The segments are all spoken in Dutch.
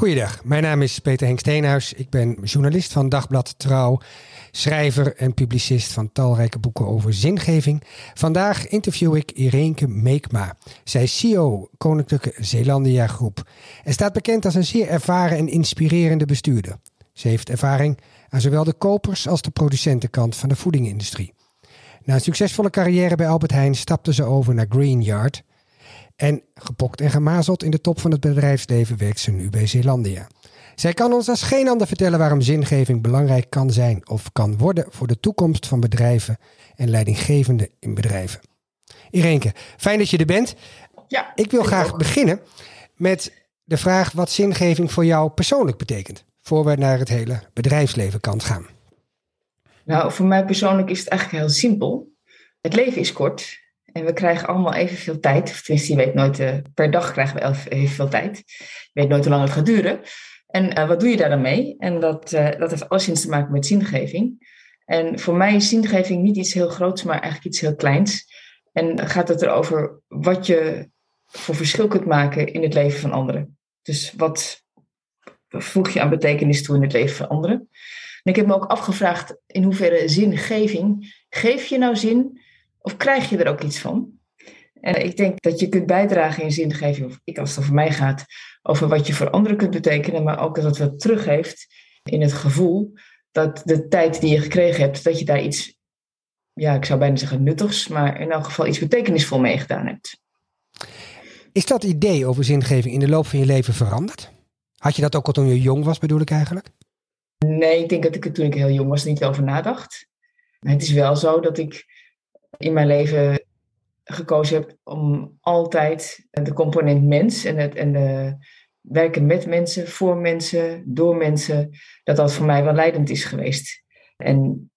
Goeiedag, mijn naam is Peter Henk Steenhuis. Ik ben journalist van Dagblad Trouw, schrijver en publicist van talrijke boeken over zingeving. Vandaag interview ik Ireenke Meekma. Zij is CEO Koninklijke Zeelandia Groep en staat bekend als een zeer ervaren en inspirerende bestuurder. Ze heeft ervaring aan zowel de kopers- als de producentenkant van de voedingindustrie. Na een succesvolle carrière bij Albert Heijn stapte ze over naar Green Yard. En gepokt en gemazeld in de top van het bedrijfsleven werkt ze nu bij Zeelandia. Zij kan ons als geen ander vertellen waarom zingeving belangrijk kan zijn of kan worden voor de toekomst van bedrijven en leidinggevenden in bedrijven. Irenke, fijn dat je er bent. Ja, ik wil graag beginnen met de vraag wat zingeving voor jou persoonlijk betekent, voor we naar het hele bedrijfsleven kant gaan. Nou, voor mij persoonlijk is het eigenlijk heel simpel. Het leven is kort en we krijgen allemaal evenveel tijd. Of tenminste, je weet nooit, uh, per dag krijgen we evenveel tijd. Je weet nooit hoe lang het gaat duren. En uh, wat doe je daar dan mee? En dat, uh, dat heeft alleszins te maken met zingeving. En voor mij is zingeving niet iets heel groots, maar eigenlijk iets heel kleins. En gaat het erover wat je voor verschil kunt maken in het leven van anderen. Dus wat voeg je aan betekenis toe in het leven van anderen? En ik heb me ook afgevraagd in hoeverre zingeving, geef je nou zin of krijg je er ook iets van? En ik denk dat je kunt bijdragen in zingeving, of ik als het over mij gaat, over wat je voor anderen kunt betekenen, maar ook dat het wat teruggeeft in het gevoel dat de tijd die je gekregen hebt, dat je daar iets, ja, ik zou bijna zeggen nuttigs, maar in elk geval iets betekenisvol mee gedaan hebt. Is dat idee over zingeving in de loop van je leven veranderd? Had je dat ook al toen je jong was, bedoel ik eigenlijk? Nee, ik denk dat ik er toen ik heel jong was niet over nadacht. Maar het is wel zo dat ik in mijn leven gekozen heb om altijd de component mens en, het, en de werken met mensen, voor mensen, door mensen, dat dat voor mij wel leidend is geweest. En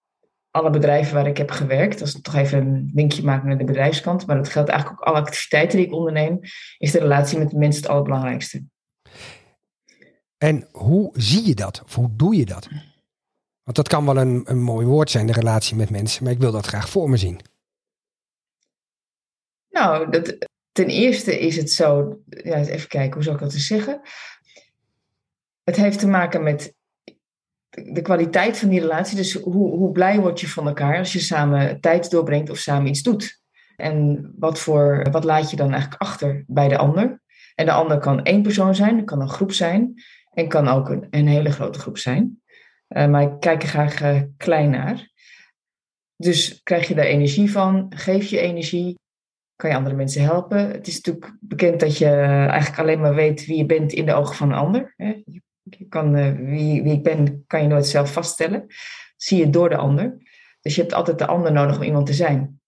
alle bedrijven waar ik heb gewerkt, als ik toch even een linkje maken naar de bedrijfskant, maar dat geldt eigenlijk ook alle activiteiten die ik onderneem, is de relatie met de mensen het allerbelangrijkste. En hoe zie je dat? Of hoe doe je dat? Want dat kan wel een, een mooi woord zijn, de relatie met mensen, maar ik wil dat graag voor me zien. Nou, dat, ten eerste is het zo, ja, even kijken, hoe zou ik dat eens zeggen? Het heeft te maken met de kwaliteit van die relatie. Dus hoe, hoe blij word je van elkaar als je samen tijd doorbrengt of samen iets doet? En wat, voor, wat laat je dan eigenlijk achter bij de ander? En de ander kan één persoon zijn, kan een groep zijn en kan ook een, hele grote groep zijn. Uh, maar ik kijk er graag uh, klein naar. Dus krijg je daar energie van, geef je energie, kan je andere mensen helpen. Het is natuurlijk bekend dat je eigenlijk alleen maar weet wie je bent in de ogen van een ander. Je kan, uh, wie, wie ik ben, kan je nooit zelf vaststellen. Zie je door de ander. Dus je hebt altijd de ander nodig om iemand te zijn.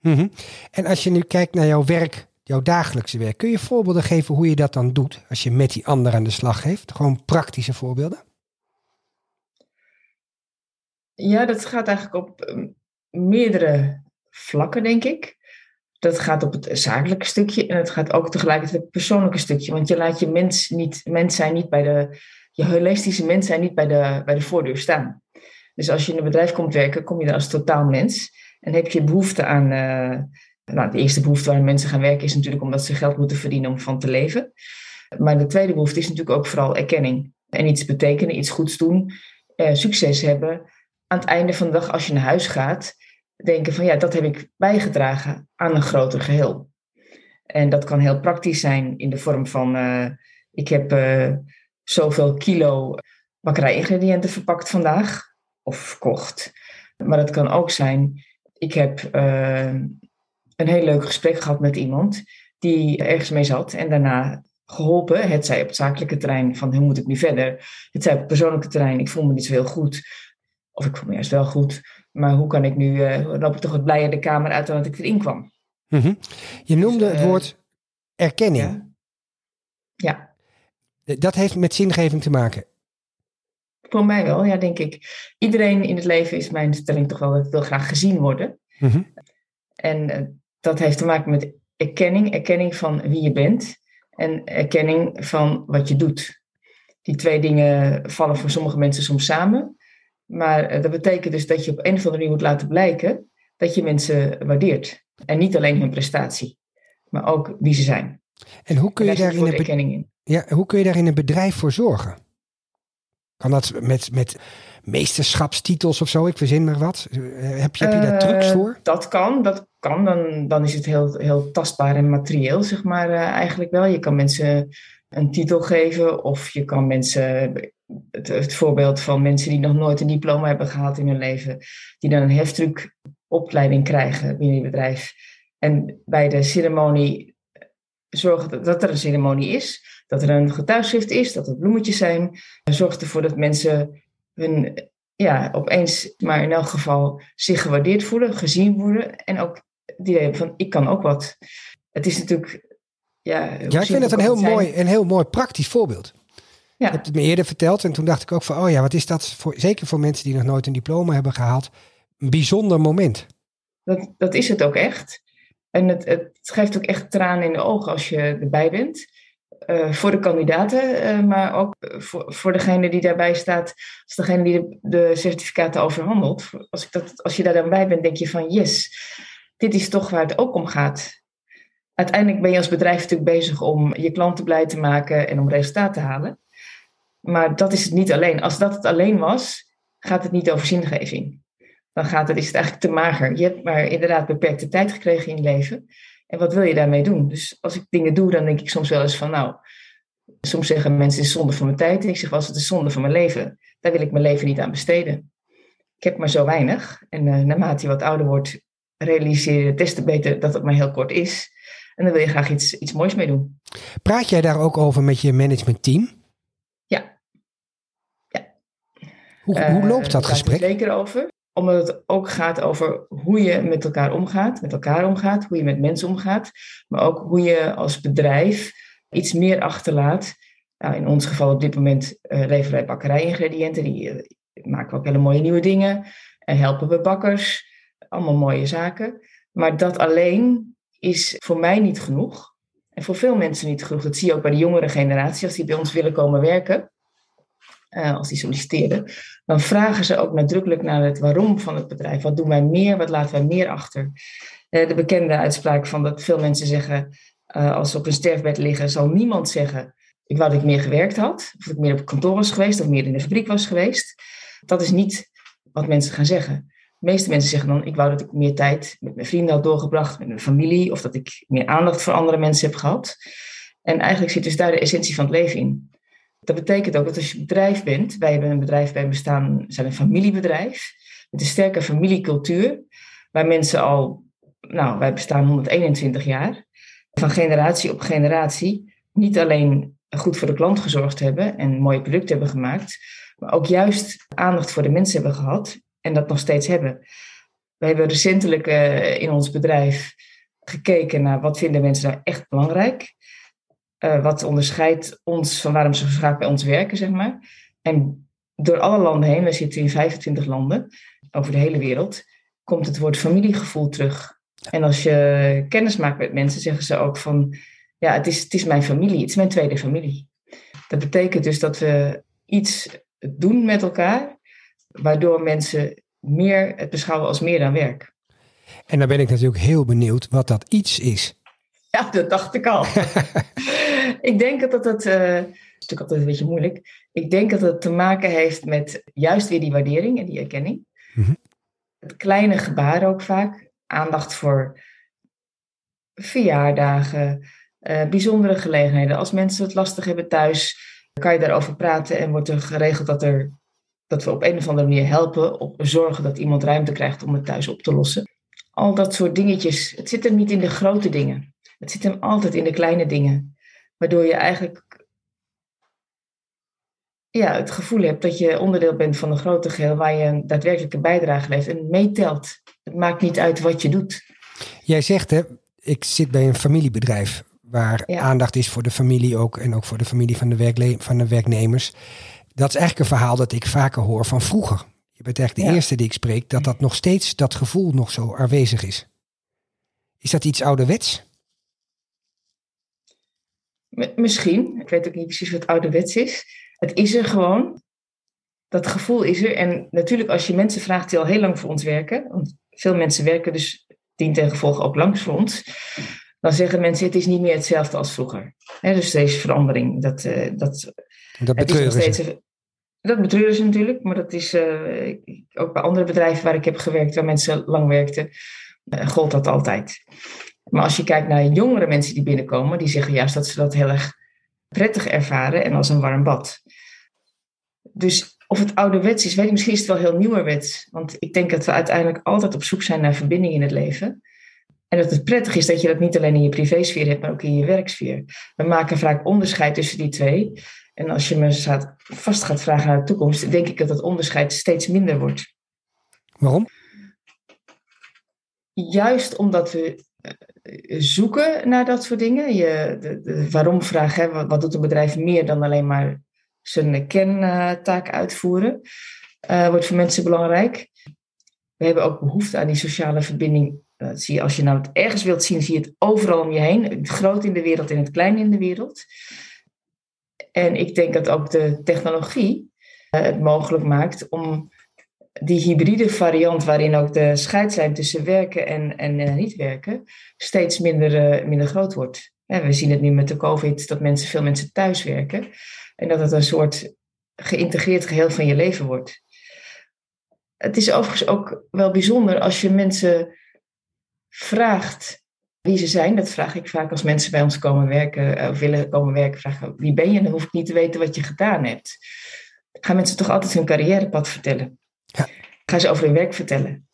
Mm -hmm. En als je nu kijkt naar jouw werk, jouw dagelijkse werk, kun je voorbeelden geven hoe je dat dan doet als je met die ander aan de slag geeft? Gewoon praktische voorbeelden? Ja, dat gaat eigenlijk op meerdere vlakken, denk ik. Dat gaat op het zakelijke stukje en het gaat ook tegelijkertijd het persoonlijke stukje. Want je laat je mens, niet, mens zijn niet bij de, je holistische mens zijn niet bij de, bij de voordeur staan. Dus als je in een bedrijf komt werken, kom je daar als totaal mens. En heb je behoefte aan, uh, nou, de eerste behoefte waar mensen gaan werken is natuurlijk omdat ze geld moeten verdienen om van te leven. Maar de tweede behoefte is natuurlijk ook vooral erkenning. En iets betekenen, iets goeds doen, uh, succes hebben. Aan het einde van de dag, als je naar huis gaat, denken van ja, dat heb ik bijgedragen aan een groter geheel. En dat kan heel praktisch zijn in de vorm van uh, ik heb uh, zoveel kilo bakkerij-ingrediënten verpakt vandaag of verkocht. Maar het kan ook zijn, ik heb uh, een heel leuk gesprek gehad met iemand die ergens mee zat en daarna geholpen. Het zij op het zakelijke terrein van hoe moet ik nu verder. Het zij op het persoonlijke terrein, ik voel me niet zo heel goed. Of ik voel me juist wel goed. Maar hoe kan ik nu, uh, loop ik toch wat blijer de kamer uit dan dat ik erin kwam. Mm -hmm. Je noemde dus, uh, het woord erkenning. Ja. ja. Dat heeft met zingeving te maken. Voor mij wel, ja, denk ik. Iedereen in het leven is mijn stelling toch wel dat wil graag gezien worden. Mm -hmm. En uh, dat heeft te maken met erkenning. Erkenning van wie je bent. En erkenning van wat je doet. Die twee dingen vallen voor sommige mensen soms samen. Maar dat betekent dus dat je op een of andere manier moet laten blijken dat je mensen waardeert. En niet alleen hun prestatie, maar ook wie ze zijn. En hoe kun je, daar, in, in. Ja, hoe kun je daar in een bedrijf voor zorgen? Kan dat met, met meesterschapstitels of zo? Ik verzin maar wat. Eh, heb je, heb je daar trucs voor? Dat kan, dat kan. Dan, dan is het heel, heel tastbaar en materieel, zeg maar, eigenlijk wel. Je kan mensen een titel geven of je kan mensen het, het, voorbeeld van mensen die nog nooit een diploma hebben gehaald in hun leven, die dan een heftruckopleiding krijgen binnen je bedrijf. En bij de ceremonie zorgen dat er een ceremonie is, dat er een getuigschrift is, dat er bloemetjes zijn. Zorgt ervoor dat mensen hun, ja, opeens, maar in elk geval, zich gewaardeerd voelen, gezien worden en ook die idee hebben van ik kan ook wat. Het is natuurlijk. Ja, ja ik vind het een heel, mooi, een heel mooi praktisch voorbeeld. Ja. Je hebt het me eerder verteld en toen dacht ik ook van, oh ja, wat is dat voor, zeker voor mensen die nog nooit een diploma hebben gehaald, een bijzonder moment. Dat, dat is het ook echt. En het, het geeft ook echt tranen in de ogen als je erbij bent. Uh, voor de kandidaten, uh, maar ook voor, voor degene die daarbij staat, als degene die de, de, certificaten overhandelt. Als, ik dat, als je daar dan bij bent, denk je van yes, dit is toch waar het ook om gaat. Uiteindelijk ben je als bedrijf natuurlijk bezig om je klanten blij te maken en om resultaat te halen. Maar dat is het niet alleen. Als dat het alleen was, gaat het niet over zingeving. Dan gaat het, is het eigenlijk te mager. Je hebt maar inderdaad beperkte tijd gekregen in je leven. En wat wil je daarmee doen? Dus als ik dingen doe, dan denk ik soms wel eens van, nou, soms zeggen mensen, het is zonde van mijn tijd. ik zeg, als het is zonde van mijn leven, daar wil ik mijn leven niet aan besteden. Ik heb maar zo weinig. En uh, naarmate je wat ouder wordt, realiseer je des te beter dat het maar heel kort is. En dan wil je graag iets, iets moois mee doen. Praat jij daar ook over met je managementteam? Hoe, hoe eh, loopt dat gesprek? Daar zeker over omdat het ook gaat over hoe je met elkaar omgaat, met elkaar omgaat, hoe je met mensen omgaat, maar ook hoe je als bedrijf iets meer achterlaat. Nou, in ons geval op dit moment uh, leveren wij bakkerij-ingrediënten, die uh, maken ook hele mooie nieuwe dingen en helpen we bakkers, allemaal mooie zaken. Maar dat alleen is voor mij niet genoeg en voor veel mensen niet genoeg. Dat zie je ook bij de jongere generatie als die bij ons willen komen werken uh, als die solliciteren, dan vragen ze ook nadrukkelijk naar het waarom van het bedrijf. Wat doen wij meer? Wat laten wij meer achter? Uh, de bekende uitspraak van dat veel mensen zeggen, uh, als ze op een sterfbed liggen, zal niemand zeggen, ik wou dat ik meer gewerkt had, of dat ik meer op kantoor was geweest, of meer in de fabriek was geweest. Dat is niet wat mensen gaan zeggen. De meeste mensen zeggen dan, ik wou dat ik meer tijd met mijn vrienden had doorgebracht, met mijn familie, of dat ik meer aandacht voor andere mensen heb gehad. En eigenlijk zit dus daar de essentie van het leven in. Dat betekent ook dat als je bedrijf bent, wij hebben een bedrijf bij bestaan, zijn een familiebedrijf, met een sterke familiecultuur, waar mensen al, nou, wij bestaan 121 jaar, van generatie op generatie niet alleen goed voor de klant gezorgd hebben en mooie producten hebben gemaakt, maar ook juist aandacht voor de mensen hebben gehad en dat nog steeds hebben. We hebben recentelijk uh, in ons bedrijf gekeken naar wat vinden mensen nou echt belangrijk. Uh, wat onderscheidt ons van waarom ze graag bij ons werken, zeg maar. En door alle landen heen, we zitten in 25 landen over de hele wereld, komt het woord familiegevoel terug. En als je kennis maakt met mensen, zeggen ze ook van, ja, het is, het is mijn familie, het is mijn tweede familie. Dat betekent dus dat we iets doen met elkaar, waardoor mensen meer het beschouwen als meer dan werk. En dan ben ik natuurlijk heel benieuwd wat dat iets is. Ja, dat dacht ik al. ik denk dat het, uh, is natuurlijk altijd een beetje moeilijk. Ik denk dat het te maken heeft met juist weer die waardering en die erkenning. Mm Het kleine gebaar ook vaak. Aandacht voor verjaardagen, uh, bijzondere gelegenheden. Als mensen het lastig hebben thuis, kan je daarover praten en wordt er geregeld dat, er, dat we op een of andere manier helpen, op zorgen dat iemand ruimte krijgt om het thuis op te lossen. Al dat soort dingetjes. Het zit er niet in de grote dingen. Het zit hem altijd in de kleine dingen. Waardoor je eigenlijk ja, het gevoel hebt dat je onderdeel bent van een grote geheel waar je een daadwerkelijke bijdrage levert en meetelt. Het maakt niet uit wat je doet. Jij zegt, hè, ik zit bij een familiebedrijf waar aandacht is voor de familie ook en ook voor de familie van de, van de werknemers. Dat is eigenlijk een verhaal dat ik vaker hoor van vroeger. Je bent eigenlijk de eerste die ik spreek, dat dat nog steeds, dat gevoel nog zo aanwezig is. Is dat iets ouderwets? Misschien. Ik weet ook niet precies wat ouderwets is. Het is er gewoon. Dat gevoel is er. En natuurlijk, als je mensen vraagt die al heel lang voor ons werken. Want veel mensen werken dus dient ten gevolge ook langs voor ons. dan zeggen mensen het is niet meer hetzelfde als vroeger. dus deze verandering, dat, uh, dat, dat betreuren steeds, ze. Dat betreuren ze natuurlijk, maar dat is uh, ook bij andere bedrijven waar ik heb gewerkt, waar mensen lang werkten, uh, gold dat altijd. Maar als je kijkt naar jongere mensen die binnenkomen, die zeggen juist dat ze dat heel erg prettig ervaren en als een warm bad. Dus of het ouderwets is, weet ik, misschien is het wel heel nieuwerwets. Want ik denk dat we uiteindelijk altijd op zoek zijn naar verbinding in het leven. En dat het prettig is dat je dat niet alleen in je privésfeer hebt, maar ook in je werksfeer. We maken vaak onderscheid tussen die twee. En als je me vast gaat vragen naar de toekomst, denk ik dat dat onderscheid steeds minder wordt. Waarom? Juist omdat we zoeken naar dat soort dingen. Je, de, de waarom-vraag, wat, wat doet een bedrijf meer dan alleen maar zijn kerntaak uitvoeren, uh, wordt voor mensen belangrijk. We hebben ook behoefte aan die sociale verbinding. Eh, zie als je nou het ergens wilt zien, zie je het overal om je heen. Het groot in de wereld en het klein in de wereld. En ik denk dat ook de technologie uh, het mogelijk maakt om die hybride variant, waarin ook de scheidslijn tussen werken en, en niet werken, steeds minder, minder groot wordt. we zien het nu met de COVID dat mensen, veel mensen thuis werken. En dat het een soort geïntegreerd geheel van je leven wordt. Het is overigens ook wel bijzonder als je mensen vraagt wie ze zijn. Dat vraag ik vaak als mensen bij ons komen werken eh, of willen komen werken. Vragen wie ben je? Dan hoef ik niet te weten wat je gedaan hebt. Gaan mensen toch altijd hun carrièrepad vertellen. Gaan ze over hun werk vertellen.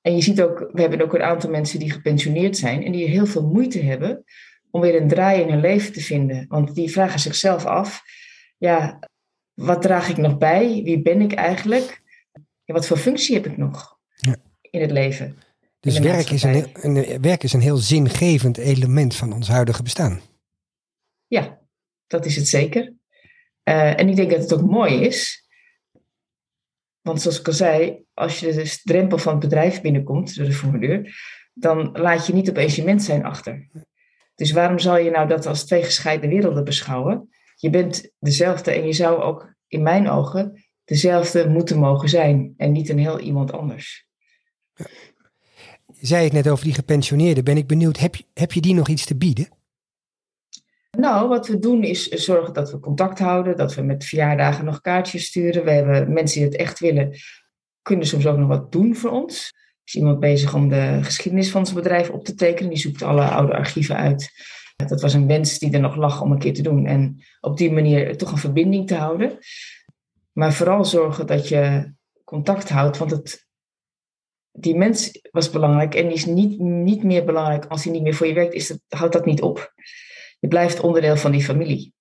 En je ziet ook, we hebben ook een aantal mensen die gepensioneerd zijn en die heel veel moeite hebben om weer een draai in hun leven te vinden. Want die vragen zichzelf af, ja, wat draag ik nog bij? Wie ben ik eigenlijk? Wat voor functie heb ik nog ja. in het leven? Dus werk is, een, een, werk is een heel zingevend element van ons huidige bestaan. Ja, dat is het zeker. Uh, en ik denk dat het ook mooi is. Want zoals ik al zei, als je de drempel van het bedrijf binnenkomt, door de voordeur, dan laat je niet opeens je mens zijn achter. Dus waarom zal je nou dat als twee gescheiden werelden beschouwen? je bent dezelfde en je zou ook in mijn ogen dezelfde moeten mogen zijn en niet een heel iemand anders. Ja. Je zei het net over die gepensioneerden. Ben ik benieuwd, heb heb je die nog iets te bieden? Nou, wat we doen is zorgen dat we contact houden, dat we met verjaardagen nog kaartjes sturen. We hebben mensen die het echt willen, kunnen soms ook nog wat doen voor ons. Er is iemand bezig om de geschiedenis van zijn bedrijf op te tekenen. Die zoekt alle oude archieven uit. Dat was een wens die er nog lag om een keer te doen. En op die manier toch een verbinding te houden. Maar vooral zorgen dat je contact houdt. Want het, die mens was belangrijk en die is niet, niet meer belangrijk als hij niet meer voor je werkt. Is houdt dat niet op. Je blijft onderdeel van die familie.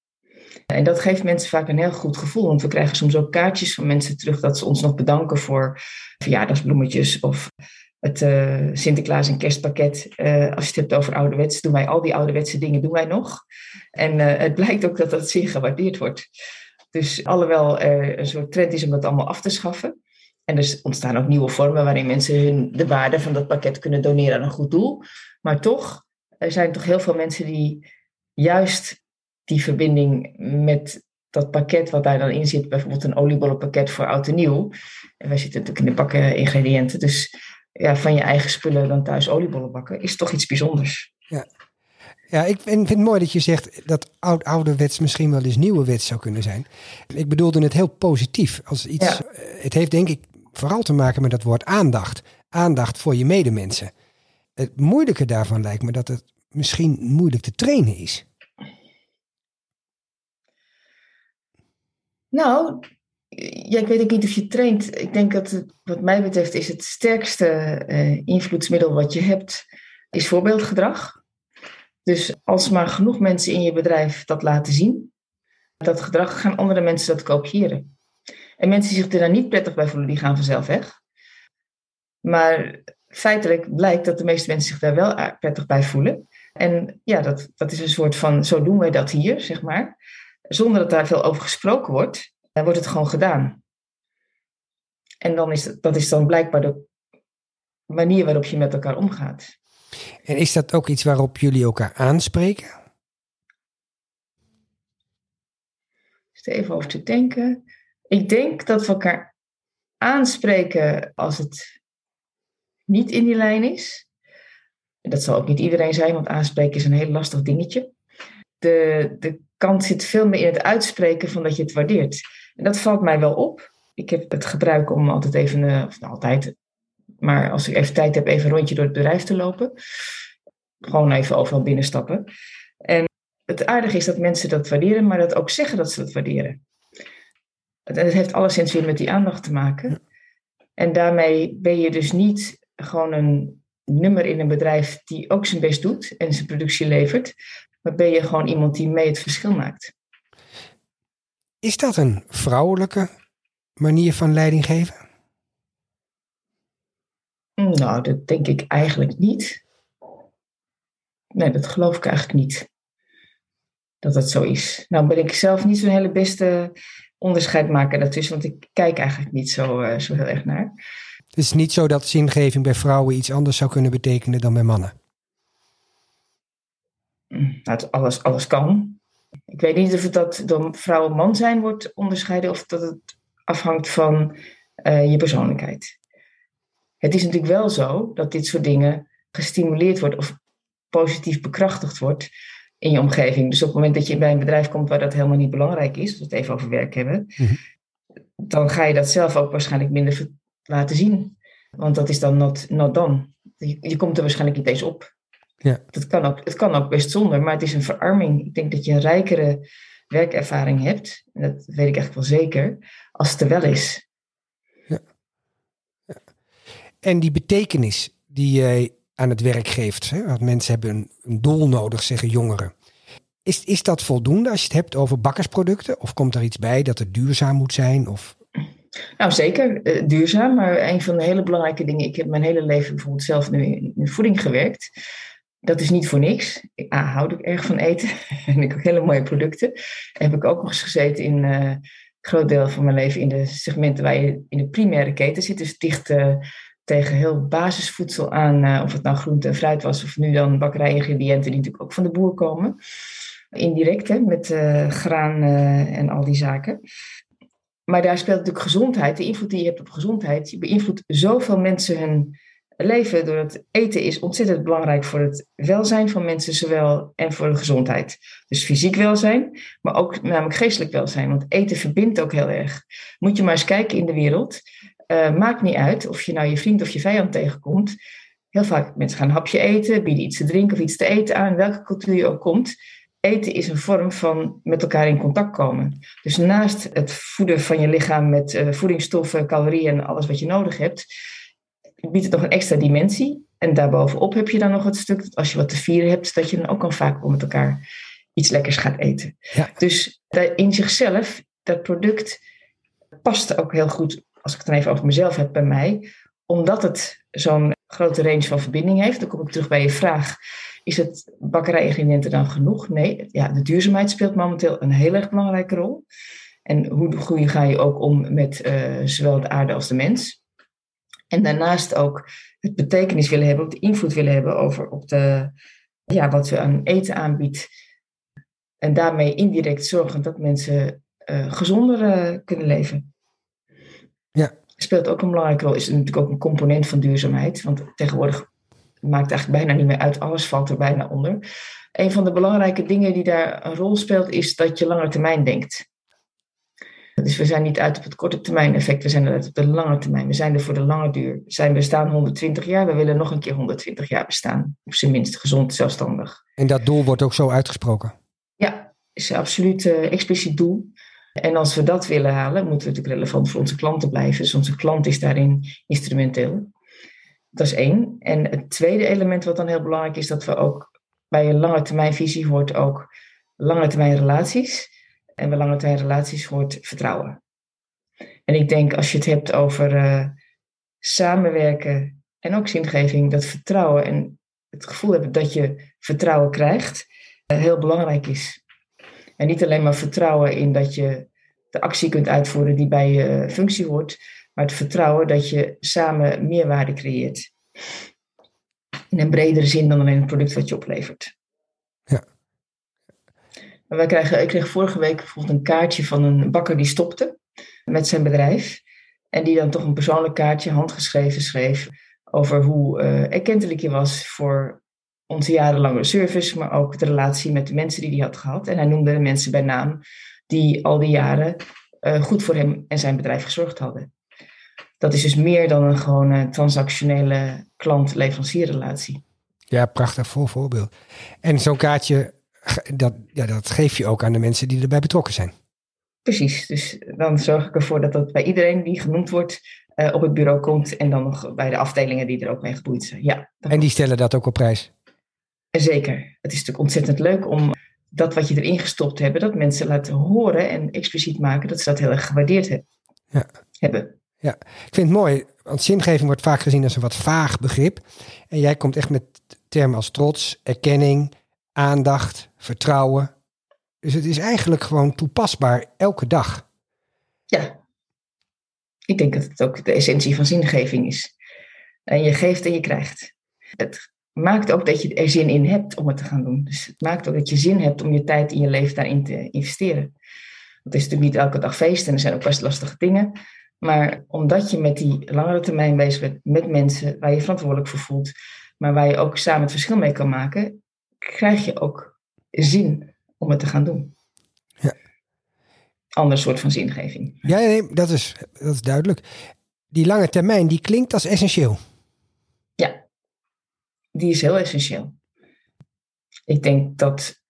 En dat geeft mensen vaak een heel goed gevoel. Want we krijgen soms ook kaartjes van mensen terug dat ze ons nog bedanken voor verjaardagsbloemetjes of het uh, Sinterklaas en kerstpakket. Uh, als je het hebt over ouderwets, doen wij al die ouderwetse dingen doen wij nog. En uh, het blijkt ook dat dat zeer gewaardeerd wordt. Dus alhoewel er een soort trend is om dat allemaal af te schaffen. En er ontstaan ook nieuwe vormen waarin mensen hun, de waarde van dat pakket kunnen doneren aan een goed doel. Maar toch, er zijn toch heel veel mensen die juist die verbinding met dat pakket wat daar dan in zit, bijvoorbeeld een oliebollenpakket voor oud en nieuw. En wij zitten natuurlijk in de bakken ingrediënten. Dus ja, van je eigen spullen dan thuis oliebollen bakken, is toch iets bijzonders. Ja. Ja, ik vind het mooi dat je zegt dat oud ouderwets misschien wel eens nieuwe wet zou kunnen zijn. Ik bedoelde het heel positief. Als iets, eh, Het heeft denk ik vooral te maken met dat woord aandacht. Aandacht voor je medemensen. Het moeilijke daarvan lijkt me dat het misschien moeilijk te trainen is. Nou, ja, ik weet ook niet of je traint. Ik denk dat het, wat mij betreft is het sterkste uh, invloedsmiddel wat je hebt, is voorbeeldgedrag. Dus als maar genoeg mensen in je bedrijf dat laten zien, dat gedrag gaan andere mensen dat kopiëren. En mensen die zich er dan niet prettig bij voelen, die gaan vanzelf weg. Maar feitelijk blijkt dat de meeste mensen zich daar wel prettig bij voelen. En ja, dat, dat is een soort van, zo doen wij dat hier, zeg maar. Zonder dat daar veel over gesproken wordt, dan wordt het gewoon gedaan. En dan is dat is dan blijkbaar de manier waarop je met elkaar omgaat. En is dat ook iets waarop jullie elkaar aanspreken? even over te denken. Ik denk dat we elkaar aanspreken als het niet in die lijn is. Dat zal ook niet iedereen zijn, want aanspreken is een heel lastig dingetje. De, de kant zit veel meer in het uitspreken van dat je het waardeert. En dat valt mij wel op. Ik heb het gebruik om altijd even, uh, of nou, altijd, maar als ik even tijd heb, even een rondje door het bedrijf te lopen. Gewoon even overal binnenstappen. En het aardige is dat mensen dat waarderen, maar dat ook zeggen dat ze dat waarderen. En het heeft alleszins weer met die aandacht te maken. En daarmee ben je dus niet gewoon een nummer in een bedrijf die ook zijn best doet en zijn productie levert, maar ben je gewoon iemand die mee het verschil maakt. Is dat een vrouwelijke manier van leiding geven? Nou, dat denk ik eigenlijk niet. Nee, dat geloof ik eigenlijk niet. Dat dat zo is. Nou ben ik zelf niet zo'n hele beste onderscheid maken daartussen, want ik kijk eigenlijk niet zo, uh, zo heel erg naar. Het is niet zo dat zingeving bij vrouwen iets anders zou kunnen betekenen dan bij mannen? Nou, alles, alles kan. Ik weet niet of het dat door vrouw en man zijn wordt onderscheiden of dat het afhangt van uh, je persoonlijkheid. Het is natuurlijk wel zo dat dit soort dingen gestimuleerd wordt of positief bekrachtigd wordt in je omgeving. Dus op het moment dat je bij een bedrijf komt waar dat helemaal niet belangrijk is, als we het even over werk hebben, mhm. dan ga je dat zelf ook waarschijnlijk minder laten zien. Want dat is dan not, not done. Je, je komt er waarschijnlijk niet eens op. Ja. Dat kan ook, het kan ook best zonder, maar het is een verarming. Ik denk dat je een rijkere werkervaring hebt, en dat weet ik echt wel zeker, als het er wel is. Ja. ja. En die betekenis die jij aan het werk geeft, hè? want mensen hebben een, een doel nodig, zeggen jongeren. Is, is dat voldoende als je het hebt over bakkersproducten? Of komt er iets bij dat het duurzaam moet zijn? Of nou, zeker uh, duurzaam, maar een van de hele belangrijke dingen. Ik heb mijn hele leven bijvoorbeeld zelf nu in voeding gewerkt. Dat is niet voor niks. Ik ah, houd ook erg van eten. en ik heb hele mooie producten. heb ik ook nog eens gezeten in uh, een groot deel van mijn leven in de segmenten waar je in de primaire keten zit. Dus dicht uh, tegen heel basisvoedsel aan, of het nou groente en fruit was, of nu dan bakkerijingrediënten die natuurlijk ook van de boer komen. Indirect, hè, met graan en al die zaken. Maar daar speelt natuurlijk gezondheid, de invloed die je hebt op gezondheid. Je beïnvloedt zoveel mensen hun leven door het eten is ontzettend belangrijk voor het welzijn van mensen, zowel en voor de gezondheid. Dus fysiek welzijn, maar ook namelijk geestelijk welzijn. Want eten verbindt ook heel erg. Moet je maar eens kijken in de wereld. Uh, maakt niet uit of je nou je vriend of je vijand tegenkomt. Heel vaak mensen gaan een hapje eten, bieden iets te drinken of iets te eten aan, welke cultuur je ook komt eten is een vorm van met elkaar in contact komen. Dus naast het voeden van je lichaam met uh, voedingsstoffen, calorieën en alles wat je nodig hebt, biedt het nog een extra dimensie. En daarbovenop heb je dan nog het stuk dat als je wat te vieren hebt, dat je dan ook kan vaak om met elkaar iets lekkers gaat eten. Ja. Dus in zichzelf, dat product past ook heel goed, als ik het dan even over mezelf heb, bij mij, omdat het zo'n grote range van verbinding heeft. Dan kom ik terug bij je vraag is het bakkerijingrediënten dan genoeg? Nee, ja, de duurzaamheid speelt momenteel een heel erg belangrijke rol. En hoe ga je ook om met uh, zowel de aarde als de mens? En daarnaast ook het betekenis willen hebben, de invloed willen hebben over op de, ja, wat we aan eten aanbiedt. En daarmee indirect zorgen dat mensen uh, gezonder uh, kunnen leven. Ja. Speelt ook een belangrijke rol, is natuurlijk ook een component van duurzaamheid. Want tegenwoordig maakt eigenlijk bijna niet meer uit. Alles valt er bijna onder. Een van de belangrijke dingen die daar een rol speelt, is dat je langer termijn denkt. Dus we zijn niet uit op het korte termijn effect, we zijn er uit op de lange termijn. We zijn er voor de lange duur. We zijn bestaan 120 jaar, we willen nog een keer 120 jaar bestaan. Op zijn minst gezond, zelfstandig. En dat doel wordt ook zo uitgesproken? Ja, is een absoluut uh, expliciet doel. En als we dat willen halen, moeten we natuurlijk relevant voor onze klanten blijven. Dus onze klant is daarin instrumenteel. Dat is één. En het tweede element wat dan heel belangrijk is, dat we ook bij een lange termijn visie hoort ook lange termijn relaties. En bij lange termijn relaties hoort vertrouwen. En ik denk als je het hebt over uh, samenwerken en ook zingeving, dat vertrouwen en het gevoel hebben dat je vertrouwen krijgt, uh, heel belangrijk is. En niet alleen maar vertrouwen in dat je de actie kunt uitvoeren die bij je functie hoort, maar het vertrouwen dat je samen meerwaarde creëert. In een bredere zin dan alleen het product wat je oplevert. Ja. Wij krijgen, ik kreeg vorige week bijvoorbeeld een kaartje van een bakker die stopte met zijn bedrijf. En die dan toch een persoonlijk kaartje, handgeschreven, schreef over hoe uh, erkentelijk je was voor onze jarenlange service, maar ook de relatie met de mensen die hij had gehad. En hij noemde de mensen bij naam die al die jaren uh, goed voor hem en zijn bedrijf gezorgd hadden. Dat is dus meer dan een gewone transactionele klant-leverancierrelatie. Ja, prachtig voor voorbeeld. En zo'n kaartje, dat, ja, dat geef je ook aan de mensen die erbij betrokken zijn. Precies, dus dan zorg ik ervoor dat dat bij iedereen die genoemd wordt uh, op het bureau komt. En dan nog bij de afdelingen die er ook mee geboeid zijn. Ja, en die stellen dat ook op prijs? Zeker. Het is natuurlijk ontzettend leuk om dat wat je erin gestopt hebt, dat mensen laten horen en expliciet maken dat ze dat heel erg gewaardeerd hebben. Ja. hebben. Ja, ik vind het mooi, want zingeving wordt vaak gezien als een wat vaag begrip. En jij komt echt met termen als trots, erkenning, aandacht, vertrouwen. Dus het is eigenlijk gewoon toepasbaar elke dag. Ja, ik denk dat het ook de essentie van zingeving is. En je geeft en je krijgt. Het maakt ook dat je er zin in hebt om het te gaan doen. Dus het maakt ook dat je zin hebt om je tijd in je leven daarin te investeren. Het is natuurlijk niet elke dag feest en er zijn ook best lastige dingen. Maar omdat je met die langere termijn bezig bent, met mensen waar je verantwoordelijk voor voelt, maar waar je ook samen het verschil mee kan maken, krijg je ook zin om het te gaan doen. Ja. Ander soort van zingeving. Ja, nee, dat is, dat is duidelijk. Die lange termijn, die klinkt als essentieel. Ja, die is heel essentieel. Ik denk dat,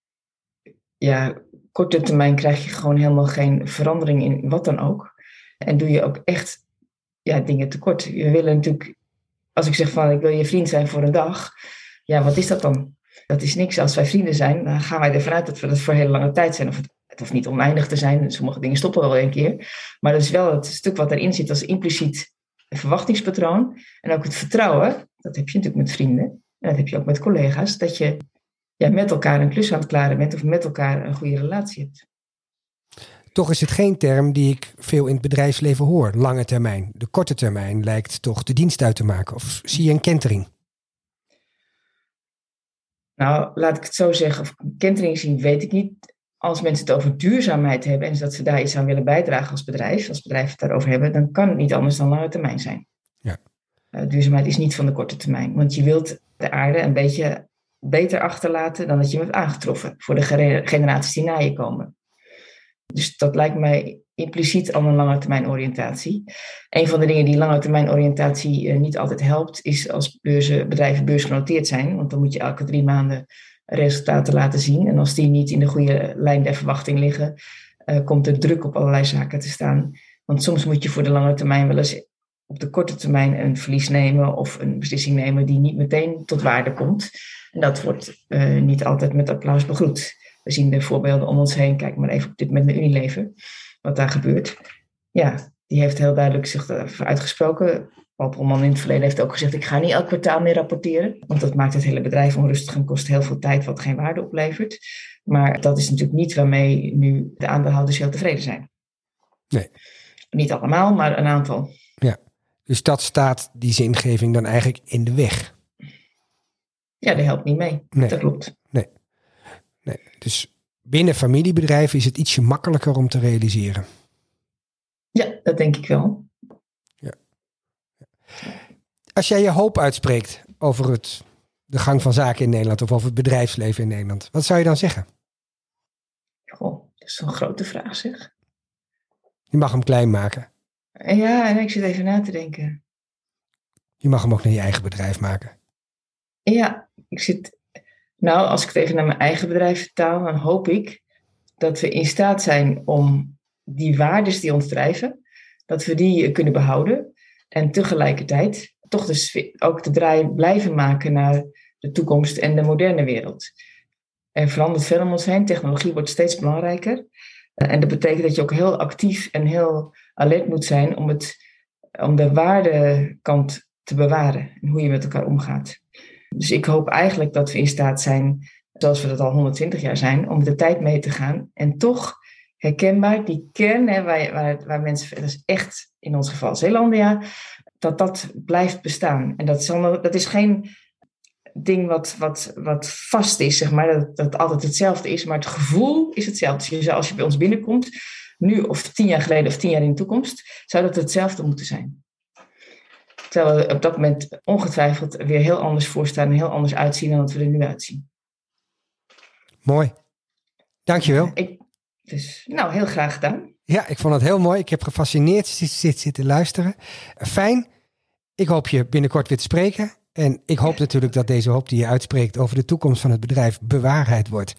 ja, korte termijn krijg je gewoon helemaal geen verandering in wat dan ook. En doe je ook echt ja, dingen tekort. We willen natuurlijk, als ik zeg van ik wil je vriend zijn voor een dag, ja, wat is dat dan? Dat is niks. Als wij vrienden zijn, dan gaan wij ervan uit dat we dat voor hele lange tijd zijn. Of het, het hoeft niet oneindig te zijn. Sommige dingen stoppen wel een keer. Maar dat is wel het stuk wat erin zit als impliciet verwachtingspatroon. En ook het vertrouwen, dat heb je natuurlijk met vrienden. En dat heb je ook met collega's. Dat je met elkaar een klus aan het klaren bent of met elkaar een goede relatie hebt. Toch is het geen term die ik veel in het bedrijfsleven hoor, lange termijn. De korte termijn lijkt toch de dienst uit te maken. Of zie je een kentering? Nou, laat ik het zo zeggen. Of kentering zien, weet ik niet. Als mensen het over duurzaamheid hebben en dat ze daar iets aan willen bijdragen als bedrijf, als bedrijven het daarover hebben, dan kan het niet anders dan lange termijn zijn. Ja. Uh, duurzaamheid is niet van de korte termijn, want je wilt de aarde een beetje beter achterlaten dan dat je hem hebt aangetroffen voor de generaties die na je komen. Dus dat lijkt mij impliciet al een lange termijn oriëntatie. Een van de dingen die lange termijn oriëntatie uh, niet altijd helpt, is als beurzen, bedrijven beursgenoteerd zijn. Want dan moet je elke drie maanden resultaten laten zien. En als die niet in de goede lijn der verwachting liggen, uh, komt er druk op allerlei zaken te staan. Want soms moet je voor de lange termijn wel eens op de korte termijn een verlies nemen of een beslissing nemen die niet meteen tot waarde komt. En dat wordt uh, niet altijd met applaus begroet. We zien de voorbeelden om ons heen. Kijk maar even op dit moment naar Unilever, wat daar gebeurt. Ja, die heeft heel duidelijk zich uitgesproken. Paul Polman in het verleden heeft ook gezegd: ik ga niet elk kwartaal meer rapporteren. Want dat maakt het hele bedrijf onrustig en kost heel veel tijd, wat geen waarde oplevert. Maar dat is natuurlijk niet waarmee nu de aandeelhouders heel tevreden zijn. Nee. Niet allemaal, maar een aantal. Ja, dus dat staat die zingeving dan eigenlijk in de weg. Ja, dat helpt niet mee. Nee. Dat klopt. Nee. Nee, dus binnen familiebedrijven is het ietsje makkelijker om te realiseren. Ja, dat denk ik wel. Ja. Als jij je hoop uitspreekt over het, de gang van zaken in Nederland of over het bedrijfsleven in Nederland, wat zou je dan zeggen? Goh, dat is een grote vraag zeg. Je mag hem klein maken. Ja, en ik zit even na te denken. Je mag hem ook naar je eigen bedrijf maken. Ja, ik zit nou, als ik het even naar mijn eigen bedrijf vertaal, dan hoop ik dat we in staat zijn om die waarden die ons drijven, dat we die kunnen behouden. En tegelijkertijd toch dus ook de draai blijven maken naar de toekomst en de moderne wereld. Er verandert veel om ons heen, technologie wordt steeds belangrijker. En dat betekent dat je ook heel actief en heel alert moet zijn om, het, om de waardekant te bewaren en hoe je met elkaar omgaat. Dus ik hoop eigenlijk dat we in staat zijn, zoals we dat al 120 jaar zijn, om de tijd mee te gaan. En toch herkenbaar, die kern hè, waar, waar, waar mensen, dat is echt in ons geval Zeelandia, dat dat blijft bestaan. En dat is, dat is geen ding wat, wat, wat vast is, zeg maar, dat, dat altijd hetzelfde is, maar het gevoel is hetzelfde. Dus als je bij ons binnenkomt, nu of tien jaar geleden of tien jaar in de toekomst, zou dat hetzelfde moeten zijn. Terwijl we op dat moment ongetwijfeld weer heel anders voorstaan en heel anders uitzien dan dat we er nu uitzien. Mooi. Dankjewel. Ik, dus, nou, heel graag gedaan. Ja, ik vond het heel mooi. Ik heb gefascineerd zitten zit, luisteren. Fijn. Ik hoop je binnenkort weer te spreken. En ik hoop natuurlijk dat deze hoop die je uitspreekt over de toekomst van het bedrijf bewaarheid wordt.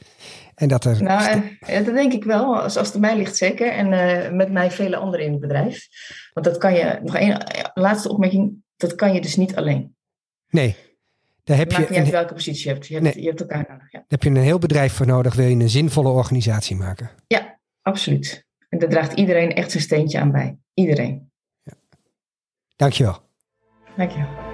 En dat er. Nou, dat denk ik wel. Als, als het mij ligt, zeker. En uh, met mij vele anderen in het bedrijf. Want dat kan je. Nog één laatste opmerking. Dat kan je dus niet alleen. Nee. Daar heb Maakt je niet uit welke positie je hebt. Je hebt, nee. je hebt elkaar nodig. Ja. Daar heb je een heel bedrijf voor nodig. Wil je een zinvolle organisatie maken? Ja, absoluut. En daar draagt iedereen echt zijn steentje aan bij. Iedereen. Ja. Dankjewel. Dankjewel.